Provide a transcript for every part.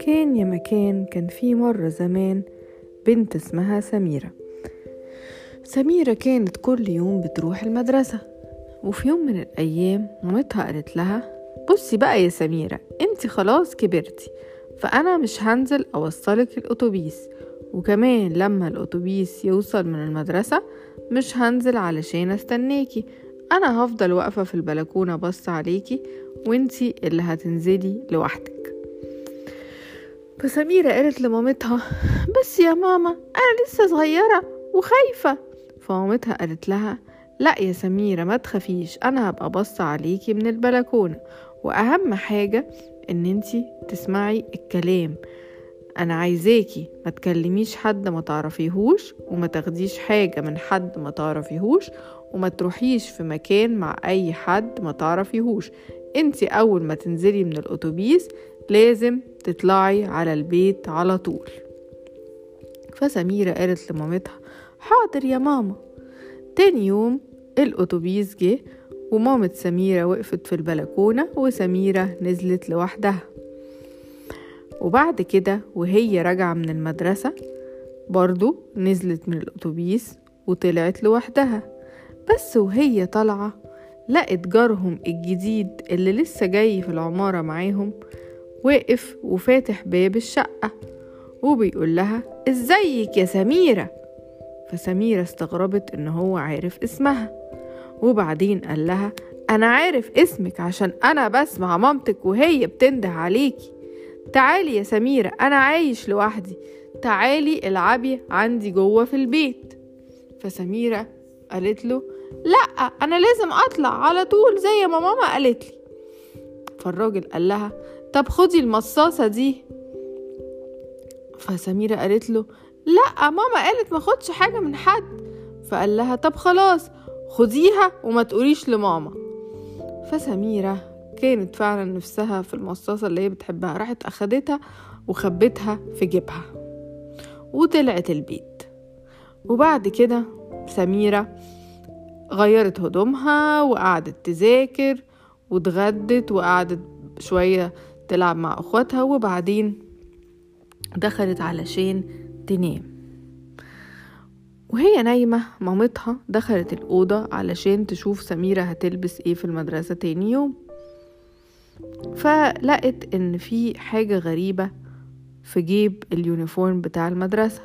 كان يا مكان كان في مرة زمان بنت اسمها سميرة. سميرة كانت كل يوم بتروح المدرسة وفي يوم من الأيام مامتها قالت لها بصي بقى يا سميرة انت خلاص كبرتي فأنا مش هنزل أوصلك الأتوبيس وكمان لما الأتوبيس يوصل من المدرسة مش هنزل علشان أستناكي أنا هفضل واقفة في البلكونة بص عليكي وإنتي اللي هتنزلي لوحدك. فسميرة قالت لمامتها بس يا ماما أنا لسه صغيرة وخايفة. فمامتها قالت لها لا يا سميرة ما تخافيش أنا هبقى بص عليكي من البلكونة. وأهم حاجة إن إنتي تسمعي الكلام أنا عايزاكي ما تكلميش حد ما تعرفيهوش وما تاخديش حاجة من حد ما تعرفيهوش وما تروحيش في مكان مع أي حد ما تعرفيهوش. انتي أول ما تنزلي من الأتوبيس لازم تطلعي على البيت على طول. فسميرة قالت لمامتها حاضر يا ماما. تاني يوم الأتوبيس جه ومامة سميرة وقفت في البلكونة وسميرة نزلت لوحدها. وبعد كده وهي راجعة من المدرسة برضو نزلت من الأتوبيس وطلعت لوحدها. بس وهي طالعة لقت جارهم الجديد اللي لسه جاي في العمارة معاهم واقف وفاتح باب الشقة وبيقول لها إزيك يا سميرة؟ فسميرة استغربت إن هو عارف اسمها. وبعدين قال لها أنا عارف اسمك عشان أنا بسمع مامتك وهي بتنده عليكي. تعالي يا سميرة أنا عايش لوحدي. تعالي العبي عندي جوه في البيت. فسميرة قالت له لا أنا لازم أطلع على طول زي ما ماما قالت لي. فالراجل قال لها طب خدي المصاصة دي. فسميرة قالت له لا ماما قالت ما خدش حاجة من حد. فقال لها طب خلاص خديها وما تقوليش لماما. فسميرة كانت فعلا نفسها في المصاصة اللي هي بتحبها راحت أخدتها وخبتها في جيبها وطلعت البيت. وبعد كده سميرة غيرت هدومها وقعدت تذاكر واتغدت وقعدت شوية تلعب مع أخواتها وبعدين دخلت علشان تنام. وهي نايمة مامتها دخلت الأوضة علشان تشوف سميرة هتلبس إيه في المدرسة تاني يوم. فلقت إن في حاجة غريبة في جيب ال uniform بتاع المدرسة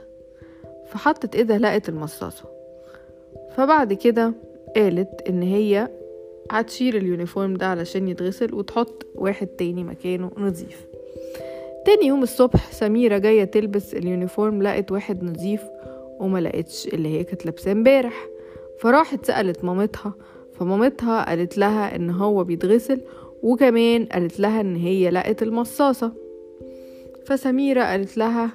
فحطت إيدها لقت المصاصة. فبعد كده قالت إن هي هتشيل ال uniform ده علشان يتغسل وتحط واحد تاني مكانه نظيف. تاني يوم الصبح سميرة جاية تلبس ال uniform لقت واحد نظيف وما لقتش اللي هي كانت لابساه امبارح. فراحت سألت مامتها فمامتها قالت لها إن هو بيتغسل وكمان قالت لها إن هي لقت المصاصة. فسميرة قالت لها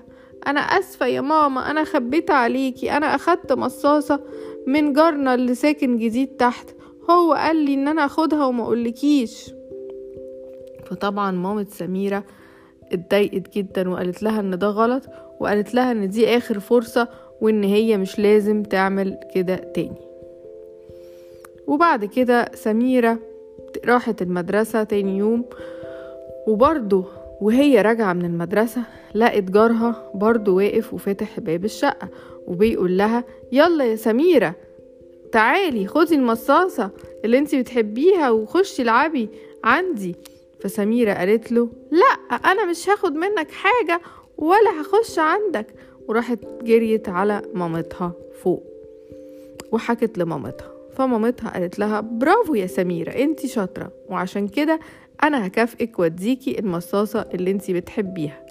أنا آسفة يا ماما أنا خبيت عليكي أنا أخدت مصاصة من جارنا اللي ساكن جديد تحت هو قال لي إن أنا آخدها وما أقولكيش. فطبعا مامة سميرة اتضايقت جدا وقالت لها إن ده غلط وقالت لها إن دي آخر فرصة وإن هي مش لازم تعمل كده تاني. وبعد كده سميرة راحت المدرسة تاني يوم وبرضه وهي راجعة من المدرسة لقت جارها برضه واقف وفاتح باب الشقة وبيقول لها يلا يا سميرة تعالي خدي المصاصة اللي انتي بتحبيها وخشي العبي عندي. فسميرة قالت له لا أنا مش هاخد منك حاجة ولا هخش عندك وراحت جريت على مامتها فوق وحكت لمامتها. فمامتها قالت لها برافو يا سميرة انتي شاطرة وعشان كده أنا هكافئك وأديكي المصاصة اللي انتي بتحبيها.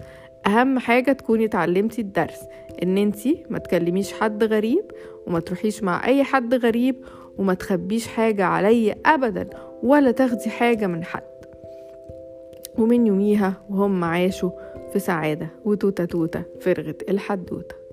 أهم حاجة تكوني اتعلمتي الدرس إن انتي ما تكلميش حد غريب وما تروحيش مع أي حد غريب وما تخبيش حاجة عليا ابدا ولا تاخدي حاجة من حد. ومن يوميها وهم عاشوا في سعادة وتوتة توتة فرغت الحدوتة.